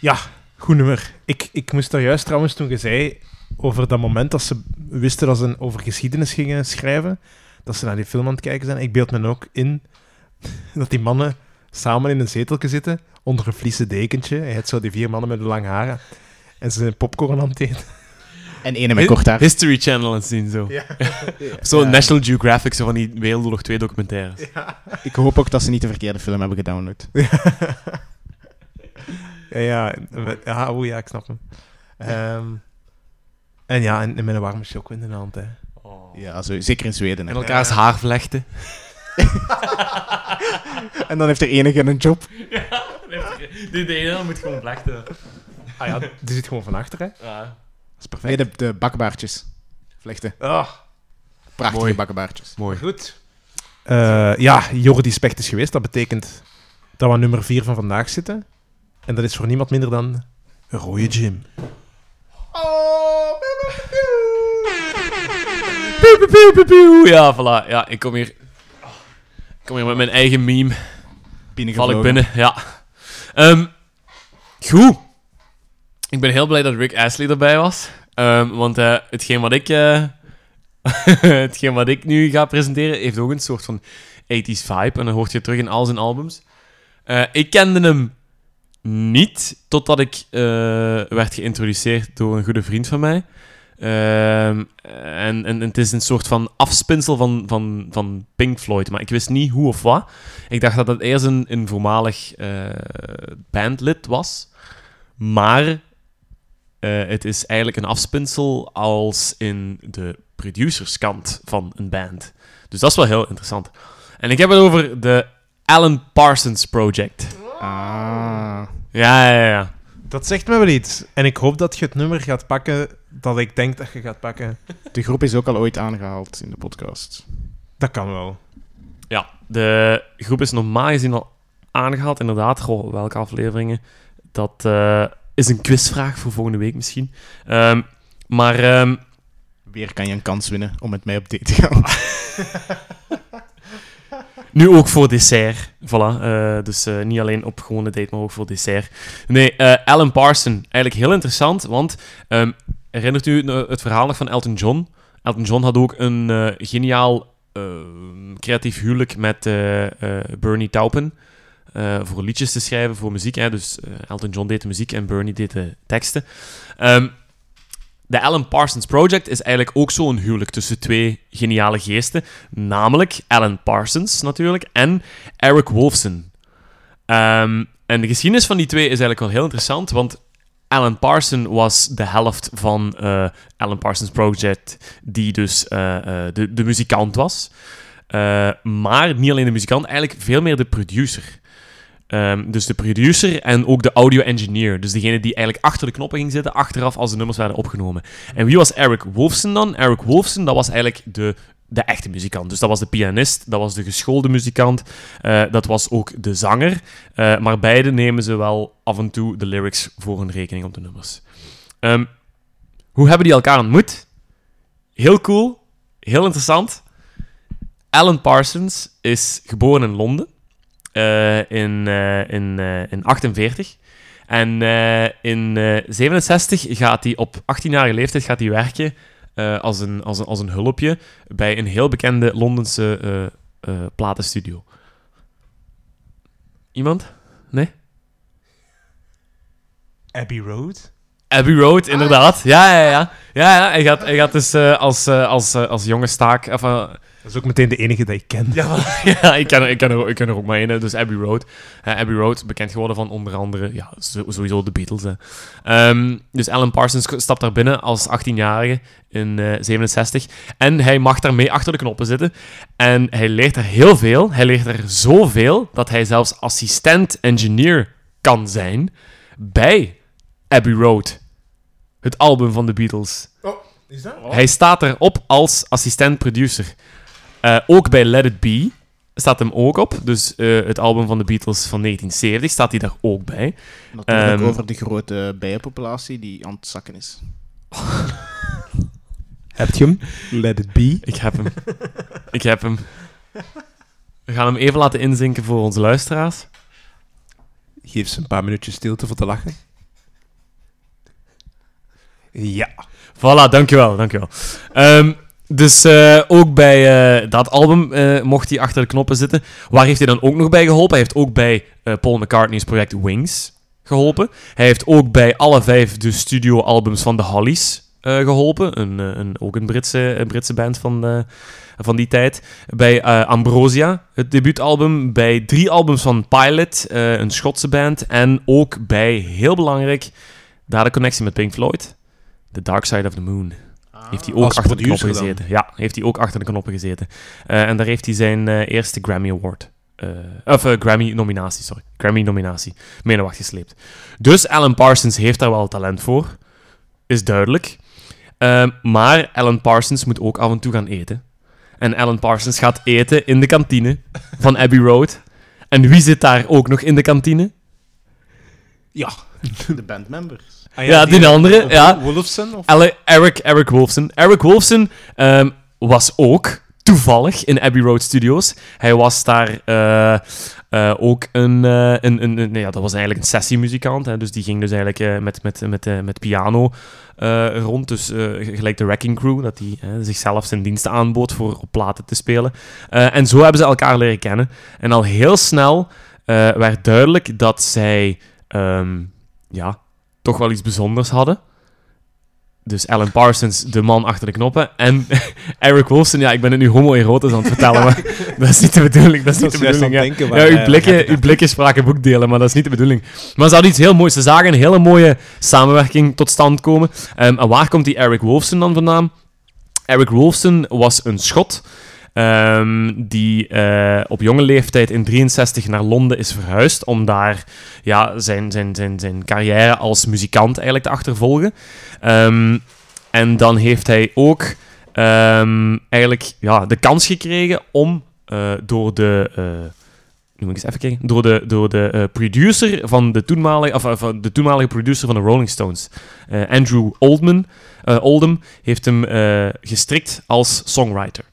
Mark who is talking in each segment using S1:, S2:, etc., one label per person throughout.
S1: Ja, goed nummer. Ik, ik moest daar juist trouwens toen je zei over dat moment dat ze wisten dat ze over geschiedenis gingen schrijven, dat ze naar die film aan het kijken zijn. Ik beeld me ook in dat die mannen samen in een zeteltje zitten, onder een vliezen dekentje. Hij heeft zo die vier mannen met de lange haren. En ze zijn popcorn aan het eten.
S2: En ene met kort haar.
S3: History Channel aan het zien, zo.
S1: Ja.
S3: Zo
S2: Ja.
S3: National Geographic, zo van die Wereldoorlog 2 documentaires.
S2: Ik hoop ook dat ze niet de verkeerde film hebben gedownload.
S1: Ja, ja, ja, oh ja, ik snap hem. Ehm, en ja, en, en met een warme choco in de hand. Hè.
S2: Ja, zo, zeker in Zweden. hè.
S3: En elkaars haar vlechten.
S2: En dan heeft er enige een job.
S3: Die de ene moet gewoon vlechten.
S1: Ah ja, die zit gewoon van achter, hè. Dat
S3: Ja.
S1: is perfect.
S2: Nee, de, de bakkenbaardjes. Vlechten.
S1: Ah,
S2: Prachtige
S3: Mooi.
S2: bakkenbaardjes.
S3: Mooi.
S1: goed. Eh, ja, Jordi Specht is geweest. Dat betekent dat we aan nummer 4 van vandaag zitten. En dat is voor niemand minder dan een rode Jim.
S3: Ja, voilà. Ja, ik kom hier... Ik kom hier met mijn eigen meme. Val ik binnen, ja. Ehm, goed. Ik ben heel blij dat Rick Astley erbij was. Ehm, want eh, hetgeen, wat ik, eh, hetgeen wat ik nu ga presenteren, heeft ook een soort van 80s vibe. En dan hoort je terug in al zijn albums. Eh, ik kende hem niet, totdat ik eh, werd geïntroduceerd door een goede vriend van mij. Ehm, en, en het is een soort van afspinsel van, van, van Pink Floyd, maar ik wist niet hoe of wat. Ik dacht dat het eerst een, een voormalig eh, bandlid was. Maar eh, het is eigenlijk een afspinsel als in de producerskant van een band. Dus dat is wel heel interessant. En ik heb het over de Alan Parsons Project.
S2: Ah.
S3: Ja, ja, ja.
S1: Dat zegt me wel iets. En ik hoop dat je het nummer gaat pakken dat ik denk dat je gaat pakken.
S2: De groep is ook al ooit aangehaald in de podcast.
S1: Dat kan wel.
S3: Ja, de groep is normaal gezien al aangehaald. Inderdaad, goh, welke afleveringen? Dat eh, is een quizvraag voor volgende week misschien. Ehm, maar ehm,
S2: Weer kan je een kans winnen om met mij op date te gaan.
S3: nu ook voor dessert. Voilà. eh, dus eh, niet alleen op gewone date, maar ook voor dessert. Nee, eh, Alan Parson. Eigenlijk heel interessant, want ehm, herinnert u eh, het verhaal nog van Elton John? Elton John had ook een geniaal eh, creatief huwelijk met Bernie Taupin. voor liedjes te schrijven, voor muziek. Dus Elton John deed de muziek en Bernie deed de teksten. Ehm, de Alan Parsons Project is eigenlijk ook zo'n huwelijk tussen twee geniale geesten. Namelijk Alan Parsons natuurlijk en Eric Wolfson. Ehm, en de geschiedenis van die twee is eigenlijk wel heel interessant, want Alan Parson was de helft van eh, Alan Parsons Project, die dus eh, eh, de, de muzikant was. Maar niet alleen de muzikant, eigenlijk veel meer de producer. Ehm, dus de producer en ook de audio engineer. Dus degene die eigenlijk achter de knoppen ging zitten, achteraf als de nummers werden opgenomen. En wie was Eric Wolfson dan? Eric Wolfson, dat was eigenlijk de, de echte muzikant. Dus dat was de pianist, dat was de geschoolde muzikant, eh, dat was ook de zanger. Eh, maar beide nemen ze wel af en toe de lyrics voor hun rekening op de nummers. Ehm, hoe hebben die elkaar ontmoet? Heel cool, heel interessant. Alan Parsons is geboren in Londen in, eh, in, eh, in 48. En eh, in eh 67 gaat hij op 18-jarige leeftijd gaat hij werken eh, als, een, als, een, als een hulpje bij een heel bekende Londense eh, eh, platenstudio. Iemand? Nee?
S1: Abbey Road?
S3: Abbey Road, inderdaad. Ja, ja, ja. ja, ja. Hij, gaat, hij gaat dus eh, als, eh, als, eh, als jonge staak... Of, eh,
S1: Dat is ook meteen de enige die ik ken.
S3: ja, ja ik, ken, er- ik, ken er, ik ken er ook maar één, dus Abbey Road. Eh, Abbey Road, bekend geworden van onder andere, ja, sowieso de Beatles. Hè. Ehm, dus Alan Parsons stapt daar binnen als 18-jarige in eh 67. En hij mag daarmee achter de knoppen zitten. En hij leert er heel veel. Hij leert er zoveel dat hij zelfs assistent-engineer kan zijn bij Abbey Road. Het album van de Beatles.
S1: Oh, is dat?
S3: Hij staat erop als assistent-producer. Eh, ook bij Let It Be staat hem ook op. Dus eh, het album van de Beatles van 1970 staat hij daar ook bij.
S2: Natuurlijk
S3: Ehm,
S2: over de grote bijenpopulatie die aan het zakken is.
S1: Heb je hem? Let it be.
S3: Ik heb hem. Ik heb hem. We gaan hem even laten inzinken voor onze luisteraars.
S1: Geef ze een paar minuutjes stilte voor te lachen. Ja.
S3: Voilà, dankjewel, dankjewel. Ehm dus eh, ook bij eh, dat album eh, mocht hij achter de knoppen zitten. Waar heeft hij dan ook nog bij geholpen? Hij heeft ook bij Paul McCartney's project Wings geholpen. Hij heeft ook bij alle vijf de studioalbums van de Hollies eh, geholpen. Een, een, ook een Britse, een Britse band van, van die tijd. Bij Ambrosia, het debuutalbum. Bij drie albums van Pilot, een Schotse band. En ook bij, heel belangrijk, daar de connectie met Pink Floyd. The Dark Side of the Moon. Heeft hij ook
S1: Als
S3: achter de knoppen gezeten. Ja, heeft hij ook achter de knoppen gezeten. Eh, en daar heeft hij zijn eh, eerste Grammy Award. eh, of Grammy-nominatie, sorry. Grammy-nominatie. Mee naar wacht gesleept. Dus Alan Parsons heeft daar wel talent voor. Is duidelijk. Ehm, maar Alan Parsons moet ook af en toe gaan eten. En Alan Parsons gaat eten in de kantine van Abbey Road. En wie zit daar ook nog in de kantine?
S1: Ja.
S2: De bandmembers.
S1: Ah
S3: Ja, die andere,
S1: Of
S3: ja.
S1: Wolfson? Of?
S3: Eric, Eric Wolfson. Eric Wolfson ehm, was ook toevallig in Abbey Road Studios. Hij was daar eh, eh, ook een, eh, een, een, een- ja, dat was eigenlijk een sessiemuzikant. Hè, dus die ging dus eigenlijk eh, met, met, met, met piano eh, rond. Dus eh, gelijk de Wrecking Crew, dat hij zichzelf zijn diensten aanbood voor op platen te spelen. Eh, en zo hebben ze elkaar leren kennen. En al heel snel eh, werd duidelijk dat zij ehm, ja, toch wel iets bijzonders hadden. Dus Alan Parsons, de man achter de knoppen. En Eric Wolfson, ja, ik ben het nu homoerotisch aan het vertellen, maar dat is niet de bedoeling. Dat is niet de bedoeling, ja.
S1: denken,
S3: Ja,
S1: maar,
S3: uw
S1: eh,
S3: blikken, uw blikken spraken boekdelen, maar dat is niet de bedoeling. Maar ze hadden iets heel moois. Ze zagen een hele mooie samenwerking tot stand komen. Ehm, en waar komt die Eric Wolfson dan vandaan? Eric Wolfson was een Schot ehm, die eh, op jonge leeftijd in 63 naar Londen is verhuisd om daar ja, zijn, zijn, zijn, zijn carrière als muzikant eigenlijk te achtervolgen. Ehm, en dan heeft hij ook ehm, eigenlijk ja, de kans gekregen om eh, door de... eh, nu moet ik eens even kijken. Door de, door de eh, producer van de toenmalige, of, eh, de toenmalige producer van de Rolling Stones, eh, Andrew Oldman, eh, Oldham, heeft hem eh, gestrikt als songwriter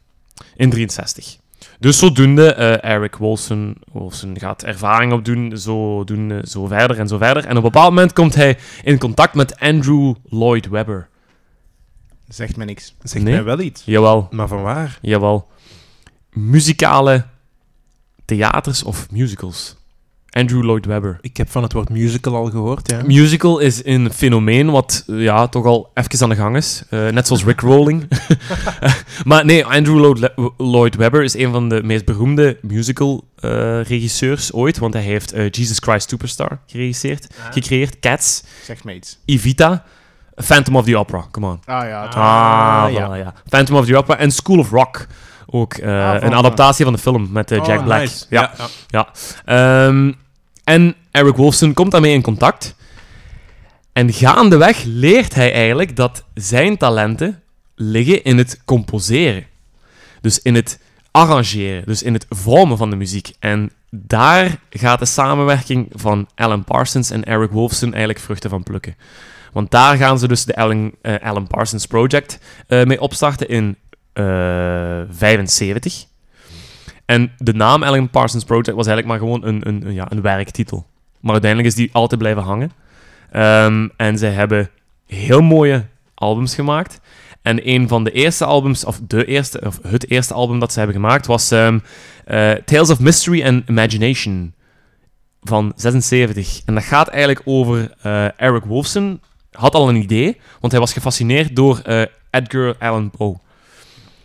S3: in 63. Dus zodoende, eh Eric Wolfson, Wolfson gaat ervaring opdoen, zo, doen, zo verder en zo verder. En op een bepaald moment komt hij in contact met Andrew Lloyd Webber.
S2: Zegt mij niks.
S1: Zegt
S3: Nee.
S1: mij wel iets.
S3: Jawel,
S1: Maar van waar?
S3: jawel. Muzikale theaters of musicals. Andrew Lloyd Webber.
S1: Ik heb van het woord musical al gehoord, ja.
S3: Musical is een fenomeen wat eh, ja, toch al even aan de gang is. Eh, net zoals Rick Rolling. maar nee, Andrew Lloyd, Lloyd Webber is een van de meest beroemde musical-regisseurs ooit. Want hij heeft eh, Jesus Christ Superstar geregisseerd, gecreëerd. Cats,
S2: iets.
S3: Evita, Phantom of the Opera. Come on.
S2: Ah ja,
S3: Ah,
S1: Ah,
S3: voilà,
S1: ja.
S3: ja. Phantom of the Opera en School of Rock. Ook eh,
S2: Ah, van-
S3: een adaptatie van de film met eh, Jack
S1: Oh,
S3: Black.
S1: nice.
S3: Ja.
S1: ja.
S3: Ehm, en Eric Wolfson komt daarmee in contact. En gaandeweg leert hij eigenlijk dat zijn talenten liggen in het composeren. Dus in het arrangeren, dus in het vormen van de muziek. En daar gaat de samenwerking van Alan Parsons en Eric Wolfson eigenlijk vruchten van plukken. Want daar gaan ze dus de Alan, eh, Parsons Project eh, mee opstarten in eh 75. En de naam Alan Parsons Project was eigenlijk maar gewoon een, een, ja, een werktitel. Maar uiteindelijk is die altijd blijven hangen. Ehm, en zij hebben heel mooie albums gemaakt. En een van de eerste albums, of, de eerste, of het eerste album dat ze hebben gemaakt, was ehm, eh, Tales of Mystery and Imagination van 76. En dat gaat eigenlijk over eh, Eric Wolfson. Had al een idee, want hij was gefascineerd door eh, Edgar Allan Poe.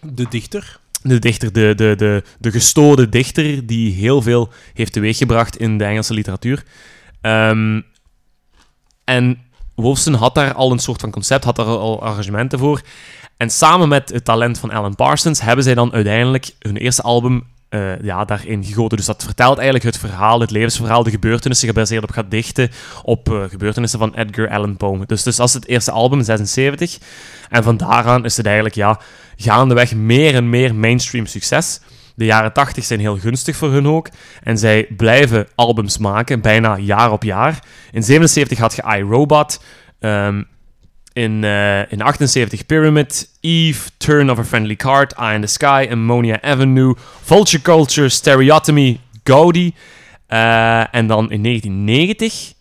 S1: De dichter.
S3: De dichter, de, de, de, de gestoorde dichter die heel veel heeft teweeggebracht in de Engelse literatuur. Ehm, en Wolfson had daar al een soort van concept, had daar al arrangementen voor. En samen met het talent van Alan Parsons hebben zij dan uiteindelijk hun eerste album eh, ja, daarin gegoten. Dus dat vertelt eigenlijk het verhaal, het levensverhaal, de gebeurtenissen, gebaseerd op gedichten, op eh, gebeurtenissen van Edgar Allan Poe. Dus, dus dat is het eerste album, 76. En van daaraan is het eigenlijk ja, gaandeweg meer en meer mainstream succes. De jaren 80 zijn heel gunstig voor hun ook. En zij blijven albums maken, bijna jaar op jaar. In 77 had je iRobot. ehm, in, eh, in 78 Pyramid, Eve, Turn of a Friendly Card, Eye in the Sky, Ammonia Avenue, Vulture Culture, Stereotomy, Gaudi. Eh, en dan in 1990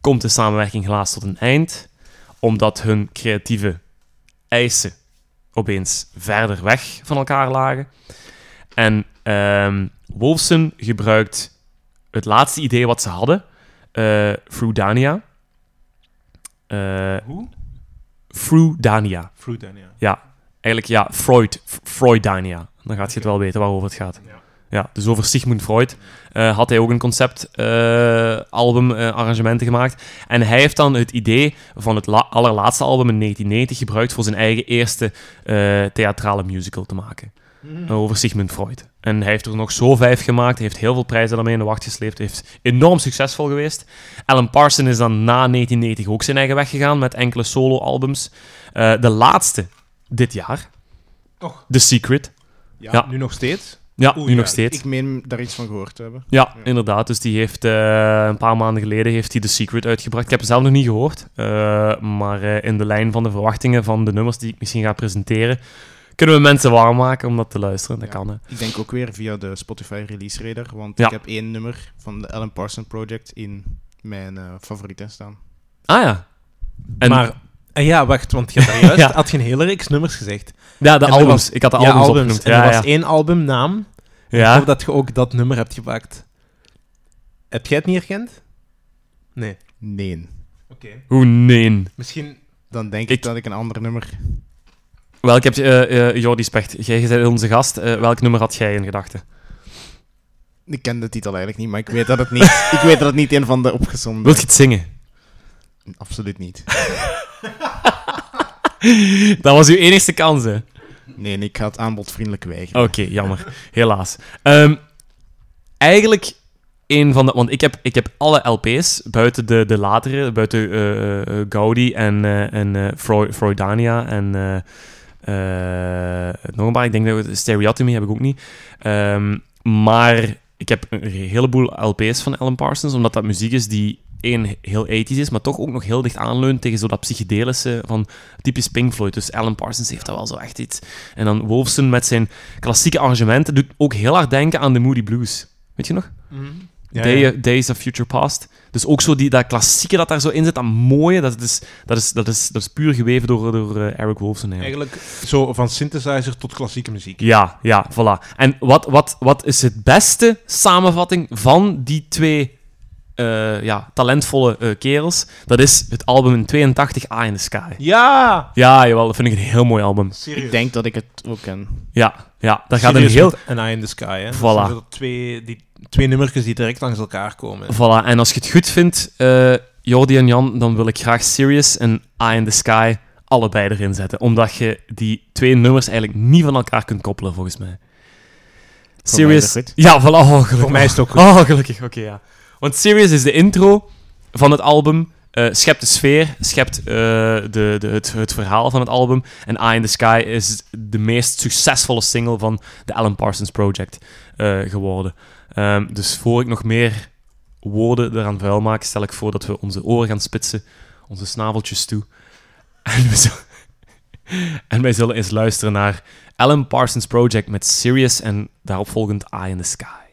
S3: komt de samenwerking helaas tot een eind omdat hun creatieve eisen opeens verder weg van elkaar lagen. En ehm Wolfson gebruikt het laatste idee wat ze hadden. Eh
S1: Hoe?
S3: Frudania.
S1: Fruit dan, ja.
S3: Eigenlijk ja, Freud. Freudania. Dan gaat je het wel weten waarover het gaat.
S1: Ja.
S3: Ja, dus over Sigmund Freud eh, had hij ook een conceptalbum eh, arrangementen gemaakt. En hij heeft dan het idee van het la- allerlaatste album in 1990 gebruikt voor zijn eigen eerste eh, theatrale musical te maken. Eh, over Sigmund Freud. En hij heeft er nog zo vijf gemaakt. Hij heeft heel veel prijzen daarmee in de wacht gesleept. Heeft enorm succesvol geweest. Alan Parsons is dan na 1990 ook zijn eigen weg gegaan met enkele solo-albums. Eh, de laatste dit jaar.
S1: Toch?
S3: The Secret.
S2: Ja,
S3: Ja.
S1: Nu nog steeds?
S3: Ja, nu
S1: ja,
S3: nog steeds.
S2: Ik meen daar iets van gehoord te hebben.
S3: Ja,
S2: Ja.
S3: inderdaad. Dus die heeft eh, een paar maanden geleden heeft hij The Secret uitgebracht. Ik heb hem zelf nog niet gehoord. eh, maar in de lijn van de verwachtingen van de nummers die ik misschien ga presenteren, kunnen we mensen warm maken om dat te luisteren. Dat
S2: Ja.
S3: kan, hè.
S2: Ik denk ook weer via de Spotify Release Radar, want
S3: Ja.
S2: ik heb één nummer van de Alan Parsons Project in mijn eh, favorieten staan.
S3: Ah ja. En,
S1: Maar, eh, ja, wacht, want je had daar juist
S3: Ja.
S1: had je een hele reeks nummers gezegd.
S3: ja, de
S1: en
S3: albums.
S1: was-
S3: ik had de
S1: ja,
S3: albums,
S1: albums.
S3: opgenoemd.
S1: En
S3: Ja,
S1: er
S3: ja.
S1: was één albumnaam. Ik
S3: ja.
S1: hoop dat je ook dat nummer hebt gepakt. Heb jij het niet herkend? Nee.
S2: Nee.
S1: Oké.
S3: Hoe nee.
S1: Misschien...
S2: Dan denk ik,
S3: Ik-
S2: dat ik een ander nummer...
S3: Welk heb je... eh eh Jordi Specht, jij bent onze gast. Eh, welk nummer had jij in gedachten?
S2: Ik ken de titel eigenlijk niet, maar ik weet dat het niet, ik weet dat het niet een van de opgezomde...
S3: Wilt je het zingen?
S2: Absoluut niet.
S3: Dat was uw enigste kans, hè?
S2: Nee, ik ga het aanbod vriendelijk weigeren.
S3: Oké, jammer. Helaas. Ehm, eigenlijk een van de... Want ik heb, ik heb alle LP's, buiten de, de latere, buiten eh, Gaudi en, eh, en eh, Freu- Freudania en... eh, nog een paar, ik denk dat we- Stereotomy heb ik ook niet. Ehm, maar ik heb een heleboel LP's van Alan Parsons, omdat dat muziek is die één heel 80s is, maar toch ook nog heel dicht aanleunt tegen zo dat psychedelische van typisch Pink Floyd. Dus Alan Parsons heeft dat wel zo echt iets. En dan Wolfson met zijn klassieke arrangementen doet ook heel hard denken aan de Moody Blues. Weet je nog?
S1: Ja,
S3: Day-
S1: ja.
S3: Days of Future Past. Dus ook zo die, dat klassieke dat daar zo in zit, dat mooie, dat is, dat is, dat is, dat is puur geweven door, door eh, Eric Wolfson. Eigenlijk.
S1: Eigenlijk zo van synthesizer tot klassieke muziek.
S3: Ja, ja, voilà. En wat, wat, wat is het beste samenvatting van die twee eh, ja, talentvolle eh, kerels? Dat is het album in 82, Eye in the Sky.
S1: Ja!
S3: Ja, jawel, dat vind ik een heel mooi album.
S1: Serieus.
S2: Ik denk dat ik het ook ken.
S3: Ja, ja daar gaat een heel...
S1: An Eye in the Sky, hè. Dat zijn zo twee, die, twee nummertjes die direct langs elkaar komen.
S3: Voilà, en als je het goed vindt, eh Jordi en Jan, dan wil ik graag Sirius en Eye in the Sky allebei erin zetten. Omdat je die twee nummers eigenlijk niet van elkaar kunt koppelen, volgens mij.
S2: Voor mij is
S3: Sirius...
S2: dat goed.
S3: Ja, voilà. Oh, gelukkig.
S1: Voor mij is het ook goed.
S3: Oh, gelukkig. Oké, ja. Want Sirius is de intro van het album. eh, schept de sfeer, schept eh, de, de, het, verhaal van het album. En Eye in the Sky is de meest succesvolle single van de Alan Parsons Project eh, geworden. Ehm, dus voor ik nog meer woorden eraan vuil maak, stel ik voor dat we onze oren gaan spitsen, onze snaveltjes toe. En, we zullen, en wij zullen eens luisteren naar Alan Parsons Project met Sirius en daaropvolgend Eye in the Sky.